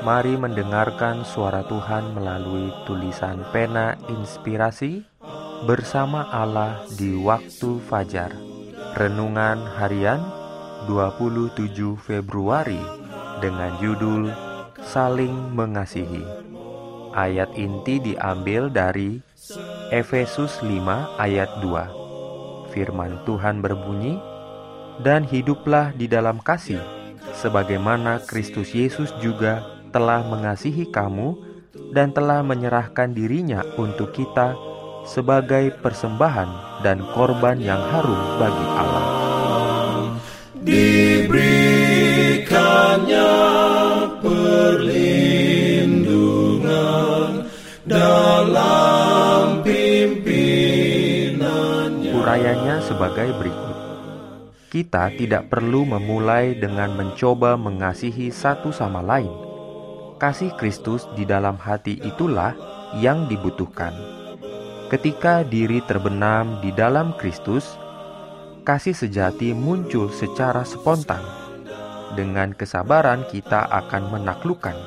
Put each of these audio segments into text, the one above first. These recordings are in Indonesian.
Mari mendengarkan suara Tuhan melalui tulisan pena inspirasi bersama Allah di waktu fajar. Renungan harian 27 Februari dengan judul Saling Mengasihi. Ayat inti diambil dari Efesus 5 ayat 2. Firman Tuhan berbunyi, "Dan hiduplah di dalam kasih, sebagaimana Kristus Yesus juga telah mengasihi kamu dan telah menyerahkan dirinya untuk kita sebagai persembahan dan korban yang harum bagi Allah. Diberikannya perlindungan dalam pimpinannya. Urayanya sebagai berikut. Kita tidak perlu memulai dengan mencoba mengasihi satu sama lain kasih Kristus di dalam hati itulah yang dibutuhkan. Ketika diri terbenam di dalam Kristus, kasih sejati muncul secara spontan. Dengan kesabaran kita akan menaklukkan.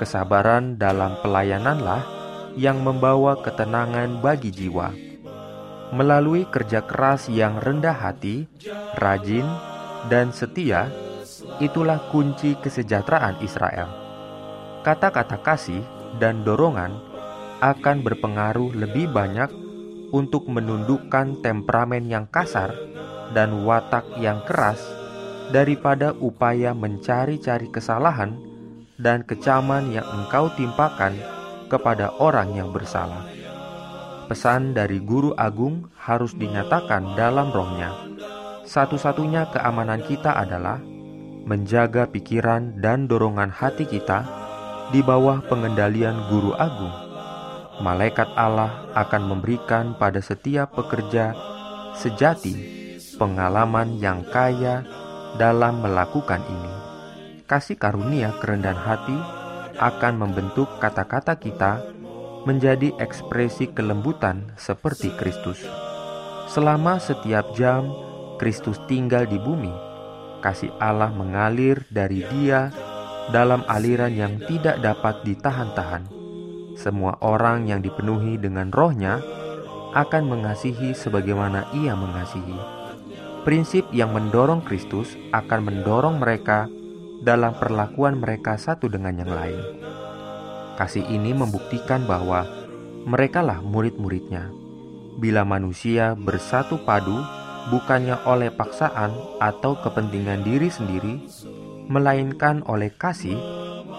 Kesabaran dalam pelayananlah yang membawa ketenangan bagi jiwa. Melalui kerja keras yang rendah hati, rajin, dan setia, itulah kunci kesejahteraan Israel kata-kata kasih dan dorongan akan berpengaruh lebih banyak untuk menundukkan temperamen yang kasar dan watak yang keras daripada upaya mencari-cari kesalahan dan kecaman yang engkau timpakan kepada orang yang bersalah. Pesan dari guru agung harus dinyatakan dalam rohnya. Satu-satunya keamanan kita adalah menjaga pikiran dan dorongan hati kita di bawah pengendalian Guru Agung, malaikat Allah akan memberikan pada setiap pekerja sejati pengalaman yang kaya dalam melakukan ini. Kasih karunia kerendahan hati akan membentuk kata-kata kita menjadi ekspresi kelembutan seperti Kristus. Selama setiap jam Kristus tinggal di bumi, kasih Allah mengalir dari Dia dalam aliran yang tidak dapat ditahan-tahan. Semua orang yang dipenuhi dengan rohnya akan mengasihi sebagaimana ia mengasihi. Prinsip yang mendorong Kristus akan mendorong mereka dalam perlakuan mereka satu dengan yang lain. Kasih ini membuktikan bahwa merekalah murid-muridnya. Bila manusia bersatu padu bukannya oleh paksaan atau kepentingan diri sendiri, melainkan oleh kasih,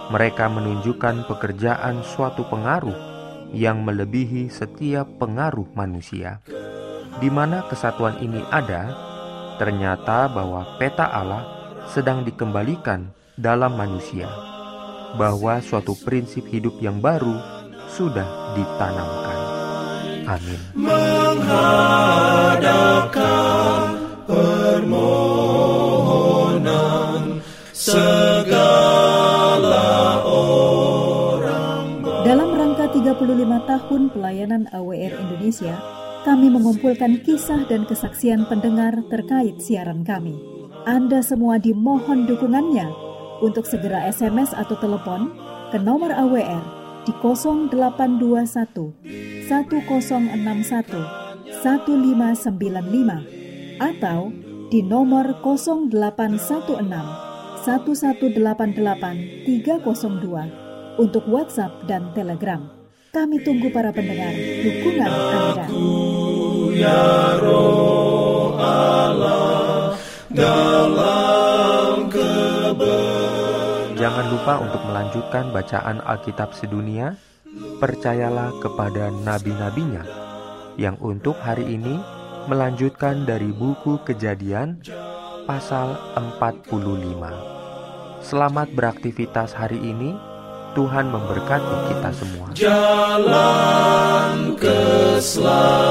mereka menunjukkan pekerjaan suatu pengaruh yang melebihi setiap pengaruh manusia. Di mana kesatuan ini ada, ternyata bahwa peta Allah sedang dikembalikan dalam manusia, bahwa suatu prinsip hidup yang baru sudah ditanamkan. Amin. Menghadapkan segala orang. Dalam rangka 35 tahun pelayanan AWR Indonesia, kami mengumpulkan kisah dan kesaksian pendengar terkait siaran kami. Anda semua dimohon dukungannya untuk segera SMS atau telepon ke nomor AWR di 0821 1061 1595 atau di nomor 0816 1188 302 untuk WhatsApp dan Telegram. Kami tunggu para pendengar dukungan Anda. Ya roh Allah dalam Jangan lupa untuk melanjutkan bacaan Alkitab sedunia. Percayalah kepada nabi-nabinya yang untuk hari ini melanjutkan dari buku Kejadian pasal 45. Selamat beraktivitas hari ini. Tuhan memberkati kita semua. Jalan keselamatan.